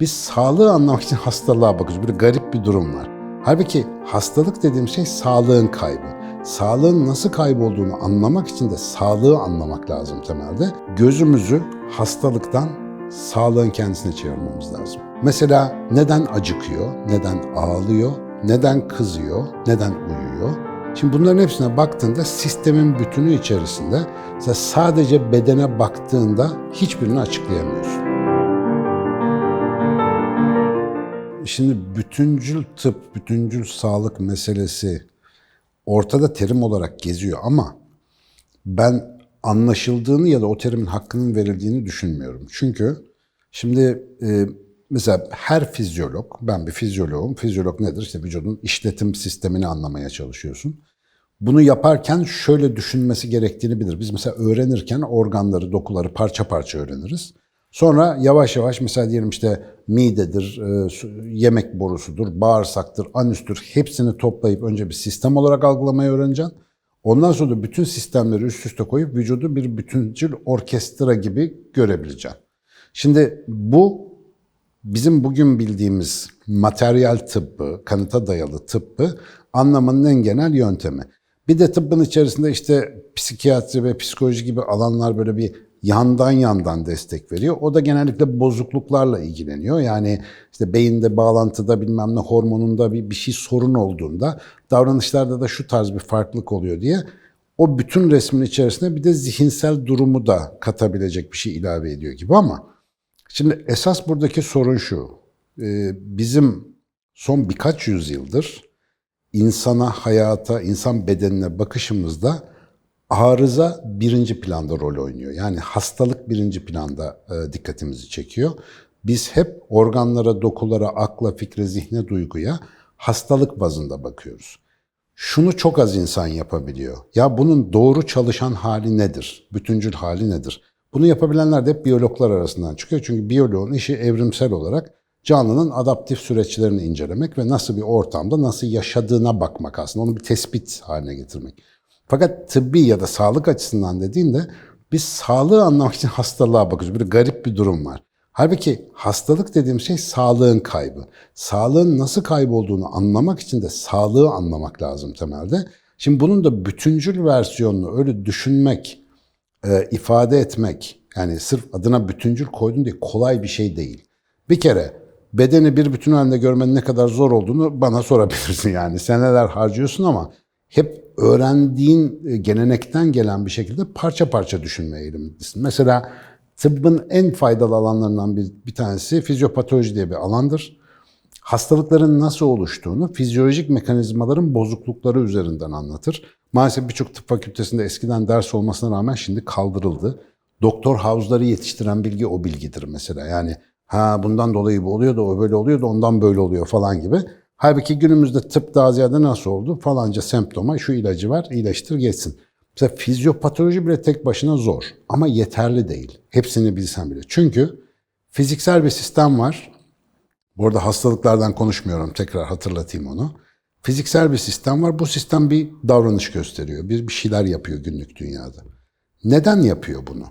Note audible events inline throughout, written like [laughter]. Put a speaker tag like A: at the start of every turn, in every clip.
A: Biz sağlığı anlamak için hastalığa bakıyoruz. Böyle garip bir durum var. Halbuki hastalık dediğim şey sağlığın kaybı. Sağlığın nasıl kaybolduğunu anlamak için de sağlığı anlamak lazım temelde. Gözümüzü hastalıktan sağlığın kendisine çevirmemiz lazım. Mesela neden acıkıyor, neden ağlıyor, neden kızıyor, neden uyuyor? Şimdi bunların hepsine baktığında sistemin bütünü içerisinde sadece bedene baktığında hiçbirini açıklayamıyorsun. Şimdi bütüncül tıp, bütüncül sağlık meselesi ortada terim olarak geziyor ama ben anlaşıldığını ya da o terimin hakkının verildiğini düşünmüyorum. Çünkü şimdi e, mesela her fizyolog, ben bir fizyoloğum, fizyolog nedir? İşte vücudun işletim sistemini anlamaya çalışıyorsun. Bunu yaparken şöyle düşünmesi gerektiğini bilir. Biz mesela öğrenirken organları, dokuları parça parça öğreniriz. Sonra yavaş yavaş mesela diyelim işte midedir, e, yemek borusudur, bağırsaktır, anüstür hepsini toplayıp önce bir sistem olarak algılamayı öğreneceksin. Ondan sonra da bütün sistemleri üst üste koyup vücudu bir bütüncül orkestra gibi görebileceksin. Şimdi bu bizim bugün bildiğimiz materyal tıbbı, kanıta dayalı tıbbı anlamanın en genel yöntemi. Bir de tıbbın içerisinde işte psikiyatri ve psikoloji gibi alanlar böyle bir yandan yandan destek veriyor. O da genellikle bozukluklarla ilgileniyor. Yani işte beyinde bağlantıda bilmem ne hormonunda bir, bir şey sorun olduğunda davranışlarda da şu tarz bir farklılık oluyor diye o bütün resmin içerisine bir de zihinsel durumu da katabilecek bir şey ilave ediyor gibi ama şimdi esas buradaki sorun şu. Ee, bizim son birkaç yüzyıldır insana, hayata, insan bedenine bakışımızda arıza birinci planda rol oynuyor. Yani hastalık birinci planda e, dikkatimizi çekiyor. Biz hep organlara, dokulara, akla, fikre, zihne, duyguya hastalık bazında bakıyoruz. Şunu çok az insan yapabiliyor. Ya bunun doğru çalışan hali nedir? Bütüncül hali nedir? Bunu yapabilenler de hep biyologlar arasından çıkıyor. Çünkü biyoloğun işi evrimsel olarak canlının adaptif süreçlerini incelemek ve nasıl bir ortamda nasıl yaşadığına bakmak aslında. Onu bir tespit haline getirmek. Fakat tıbbi ya da sağlık açısından dediğinde biz sağlığı anlamak için hastalığa bakıyoruz. Bir garip bir durum var. Halbuki hastalık dediğim şey sağlığın kaybı. Sağlığın nasıl kaybolduğunu anlamak için de sağlığı anlamak lazım temelde. Şimdi bunun da bütüncül versiyonunu öyle düşünmek, e, ifade etmek, yani sırf adına bütüncül koydun diye kolay bir şey değil. Bir kere bedeni bir bütün halinde görmenin ne kadar zor olduğunu bana sorabilirsin yani. Seneler harcıyorsun ama hep öğrendiğin e, gelenekten gelen bir şekilde parça parça düşünmeye eğilimlisin. Mesela tıbbın en faydalı alanlarından bir, bir tanesi fizyopatoloji diye bir alandır. Hastalıkların nasıl oluştuğunu fizyolojik mekanizmaların bozuklukları üzerinden anlatır. Maalesef birçok tıp fakültesinde eskiden ders olmasına rağmen şimdi kaldırıldı. Doktor havuzları yetiştiren bilgi o bilgidir mesela. Yani ha bundan dolayı bu oluyor da o böyle oluyor da ondan böyle oluyor falan gibi. Halbuki günümüzde tıp daha ziyade nasıl oldu? Falanca semptoma şu ilacı var, iyileştir geçsin. Mesela fizyopatoloji bile tek başına zor ama yeterli değil. Hepsini bilsen bile. Çünkü fiziksel bir sistem var. Bu arada hastalıklardan konuşmuyorum, tekrar hatırlatayım onu. Fiziksel bir sistem var. Bu sistem bir davranış gösteriyor. Bir, bir şeyler yapıyor günlük dünyada. Neden yapıyor bunu?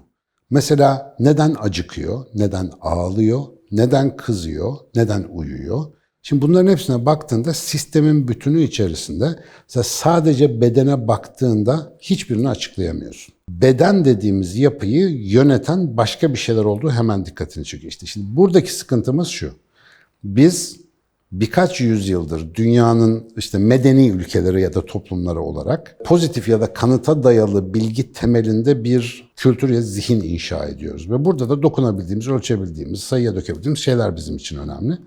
A: Mesela neden acıkıyor, neden ağlıyor, neden kızıyor, neden uyuyor? Şimdi bunların hepsine baktığında sistemin bütünü içerisinde sadece bedene baktığında hiçbirini açıklayamıyorsun. Beden dediğimiz yapıyı yöneten başka bir şeyler olduğu hemen dikkatini çekiyor. İşte şimdi buradaki sıkıntımız şu. Biz birkaç yüzyıldır dünyanın işte medeni ülkeleri ya da toplumları olarak pozitif ya da kanıta dayalı bilgi temelinde bir kültür ya zihin inşa ediyoruz. Ve burada da dokunabildiğimiz, ölçebildiğimiz, sayıya dökebildiğimiz şeyler bizim için önemli.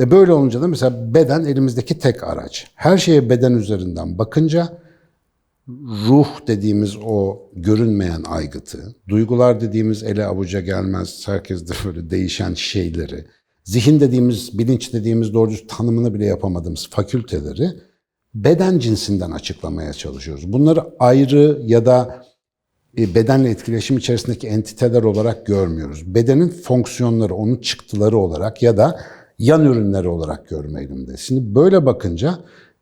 A: E böyle olunca da mesela beden elimizdeki tek araç. Her şeye beden üzerinden bakınca ruh dediğimiz o görünmeyen aygıtı, duygular dediğimiz ele avuca gelmez, herkeste böyle değişen şeyleri, zihin dediğimiz, bilinç dediğimiz doğru düz tanımını bile yapamadığımız fakülteleri beden cinsinden açıklamaya çalışıyoruz. Bunları ayrı ya da e, bedenle etkileşim içerisindeki entiteler olarak görmüyoruz. Bedenin fonksiyonları, onun çıktıları olarak ya da yan ürünleri olarak görme eğiliminde. Şimdi böyle bakınca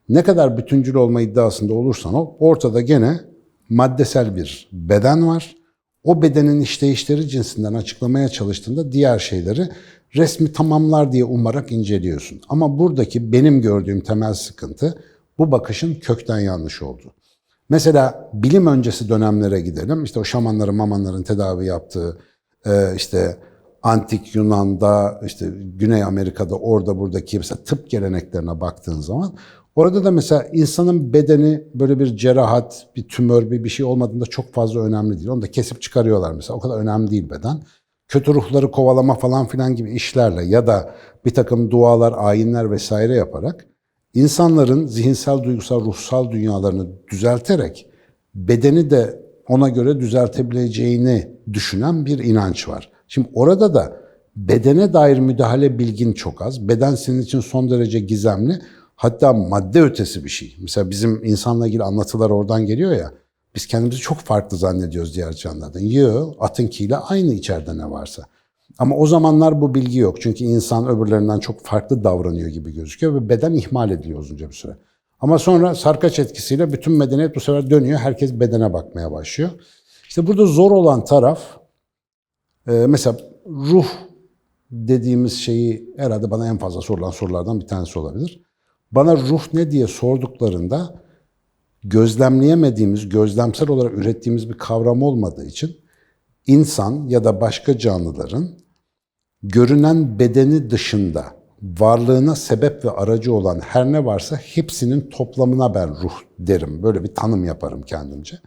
A: ne kadar bütüncül olma iddiasında olursan ol, ortada gene maddesel bir beden var. O bedenin işleyişleri cinsinden açıklamaya çalıştığında diğer şeyleri resmi tamamlar diye umarak inceliyorsun. Ama buradaki benim gördüğüm temel sıkıntı bu bakışın kökten yanlış olduğu. Mesela bilim öncesi dönemlere gidelim. İşte o şamanların, mamanların tedavi yaptığı, e, işte antik Yunan'da, işte Güney Amerika'da, orada buradaki mesela tıp geleneklerine baktığın zaman orada da mesela insanın bedeni böyle bir cerahat, bir tümör, bir bir şey olmadığında çok fazla önemli değil. Onu da kesip çıkarıyorlar mesela. O kadar önemli değil beden. Kötü ruhları kovalama falan filan gibi işlerle ya da bir takım dualar, ayinler vesaire yaparak insanların zihinsel, duygusal, ruhsal dünyalarını düzelterek bedeni de ona göre düzeltebileceğini düşünen bir inanç var. Şimdi orada da bedene dair müdahale bilgin çok az. Beden senin için son derece gizemli. Hatta madde ötesi bir şey. Mesela bizim insanla ilgili anlatılar oradan geliyor ya. Biz kendimizi çok farklı zannediyoruz diğer canlılardan. Yo, atınkiyle aynı içeride ne varsa. Ama o zamanlar bu bilgi yok. Çünkü insan öbürlerinden çok farklı davranıyor gibi gözüküyor ve beden ihmal ediliyor uzunca bir süre. Ama sonra sarkaç etkisiyle bütün medeniyet bu sefer dönüyor. Herkes bedene bakmaya başlıyor. İşte burada zor olan taraf e, mesela ruh dediğimiz şeyi herhalde bana en fazla sorulan sorulardan bir tanesi olabilir. Bana ruh ne diye sorduklarında gözlemleyemediğimiz, gözlemsel olarak ürettiğimiz bir kavram olmadığı için insan ya da başka canlıların görünen bedeni dışında varlığına sebep ve aracı olan her ne varsa hepsinin toplamına ben ruh derim. Böyle bir tanım yaparım kendimce.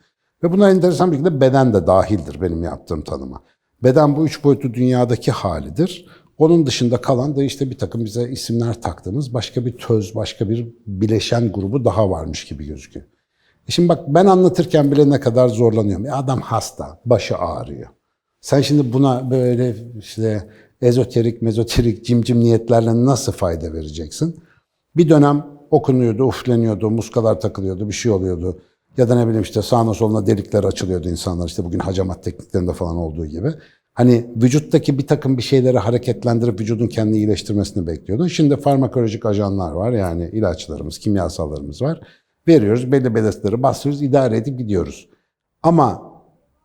A: Ve buna enteresan bir şekilde beden de dahildir benim yaptığım tanıma. Beden bu üç boyutlu dünyadaki halidir. Onun dışında kalan da işte bir takım bize isimler taktığımız başka bir töz, başka bir bileşen grubu daha varmış gibi gözüküyor. E Şimdi bak ben anlatırken bile ne kadar zorlanıyorum. Ya adam hasta, başı ağrıyor. Sen şimdi buna böyle işte ezoterik, mezoterik, cimcim niyetlerle nasıl fayda vereceksin? Bir dönem okunuyordu, ufleniyordu, muskalar takılıyordu, bir şey oluyordu. Ya da ne bileyim işte sağına soluna delikler açılıyordu insanlar. İşte bugün hacamat tekniklerinde falan olduğu gibi. Hani vücuttaki bir takım bir şeyleri hareketlendirip vücudun kendini iyileştirmesini bekliyordun. Şimdi farmakolojik ajanlar var yani ilaçlarımız, kimyasallarımız var. Veriyoruz, belli belirtileri basıyoruz, idare edip gidiyoruz. Ama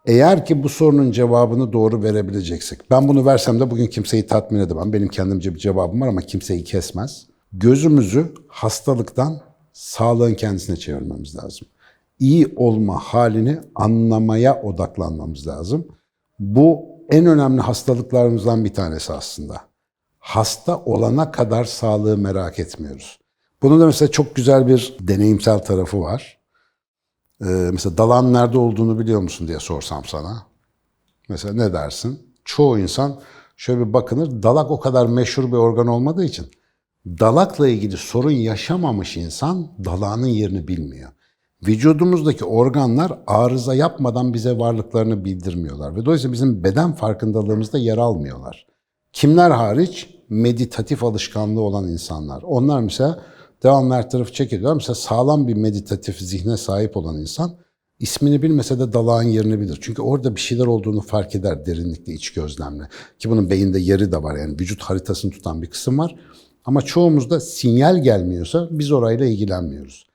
A: eğer ki bu sorunun cevabını doğru verebileceksek, ben bunu versem de bugün kimseyi tatmin edemem. Benim kendimce bir cevabım var ama kimseyi kesmez. Gözümüzü hastalıktan sağlığın kendisine çevirmemiz lazım. İyi olma halini anlamaya odaklanmamız lazım. Bu en önemli hastalıklarımızdan bir tanesi aslında. Hasta olana kadar sağlığı merak etmiyoruz. Bunun da mesela çok güzel bir deneyimsel tarafı var. Ee, mesela dalan nerede olduğunu biliyor musun diye sorsam sana. Mesela ne dersin? Çoğu insan şöyle bir bakınır. Dalak o kadar meşhur bir organ olmadığı için dalakla ilgili sorun yaşamamış insan dalağının yerini bilmiyor. Vücudumuzdaki organlar arıza yapmadan bize varlıklarını bildirmiyorlar ve dolayısıyla bizim beden farkındalığımızda yer almıyorlar. Kimler hariç? Meditatif alışkanlığı olan insanlar. Onlar mesela devamlı her tarafı çekiyorlar. Mesela sağlam bir meditatif zihne sahip olan insan ismini bilmese de dalağın yerini bilir. Çünkü orada bir şeyler olduğunu fark eder derinlikle, iç gözlemle. Ki bunun beyinde yeri de var yani vücut haritasını tutan bir kısım var. Ama çoğumuzda sinyal gelmiyorsa biz orayla ilgilenmiyoruz.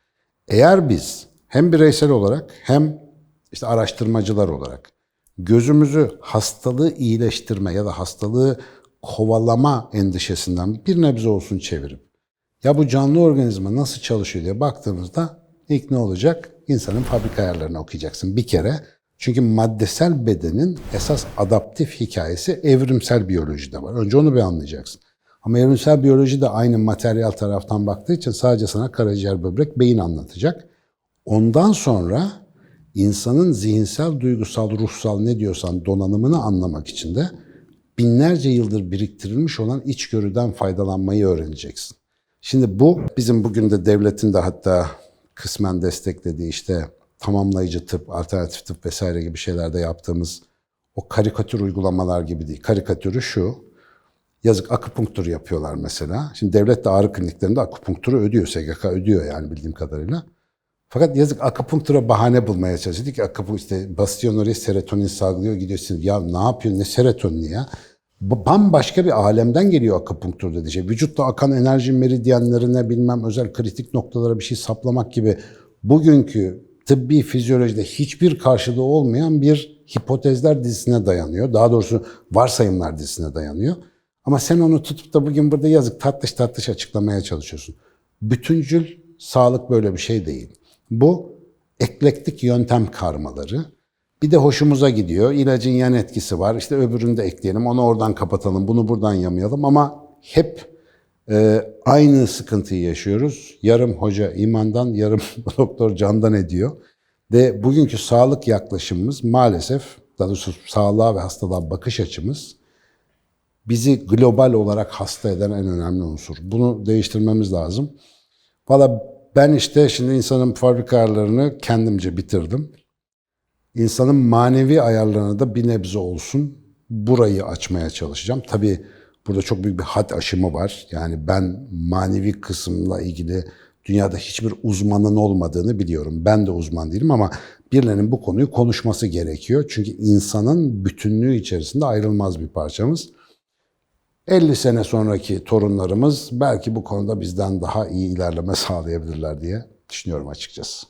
A: Eğer biz hem bireysel olarak hem işte araştırmacılar olarak gözümüzü hastalığı iyileştirme ya da hastalığı kovalama endişesinden bir nebze olsun çevirip ya bu canlı organizma nasıl çalışıyor diye baktığımızda ilk ne olacak? İnsanın fabrika ayarlarını okuyacaksın bir kere. Çünkü maddesel bedenin esas adaptif hikayesi evrimsel biyolojide var. Önce onu bir anlayacaksın. Ama evrimsel biyoloji de aynı materyal taraftan baktığı için sadece sana karaciğer, böbrek, beyin anlatacak. Ondan sonra insanın zihinsel, duygusal, ruhsal ne diyorsan donanımını anlamak için de binlerce yıldır biriktirilmiş olan içgörüden faydalanmayı öğreneceksin. Şimdi bu bizim bugün de devletin de hatta kısmen desteklediği işte tamamlayıcı tıp, alternatif tıp vesaire gibi şeylerde yaptığımız o karikatür uygulamalar gibi değil. Karikatürü şu, yazık akupunktur yapıyorlar mesela. Şimdi devlet de ağrı kliniklerinde akupunkturu ödüyor, SGK ödüyor yani bildiğim kadarıyla. Fakat yazık akupunktura bahane bulmaya. Dedi ki akupunktur işte bastion oraya serotonin salgılıyor gidiyorsun. Ya ne yapıyorsun ne serotonini ya? Bambaşka bir alemden geliyor akupunktur dediği şey. Vücutta akan enerji meridyenlerine bilmem özel kritik noktalara bir şey saplamak gibi bugünkü tıbbi fizyolojide hiçbir karşılığı olmayan bir hipotezler dizisine dayanıyor. Daha doğrusu varsayımlar dizisine dayanıyor. Ama sen onu tutup da bugün burada yazık tatlış tatlış açıklamaya çalışıyorsun. Bütüncül sağlık böyle bir şey değil. Bu eklektik yöntem karmaları. Bir de hoşumuza gidiyor. İlacın yan etkisi var. İşte öbürünü de ekleyelim. Onu oradan kapatalım. Bunu buradan yamayalım. Ama hep e, aynı sıkıntıyı yaşıyoruz. Yarım hoca imandan, yarım [laughs] doktor candan ediyor. Ve bugünkü sağlık yaklaşımımız maalesef, daha doğrusu sağlığa ve hastalığa bakış açımız bizi global olarak hasta eden en önemli unsur. Bunu değiştirmemiz lazım. Valla ben işte şimdi insanın fabrika ayarlarını kendimce bitirdim. İnsanın manevi ayarlarına da bir nebze olsun burayı açmaya çalışacağım. Tabii burada çok büyük bir had aşımı var. Yani ben manevi kısımla ilgili dünyada hiçbir uzmanın olmadığını biliyorum. Ben de uzman değilim ama birilerinin bu konuyu konuşması gerekiyor. Çünkü insanın bütünlüğü içerisinde ayrılmaz bir parçamız. 50 sene sonraki torunlarımız belki bu konuda bizden daha iyi ilerleme [laughs] sağlayabilirler diye düşünüyorum açıkçası.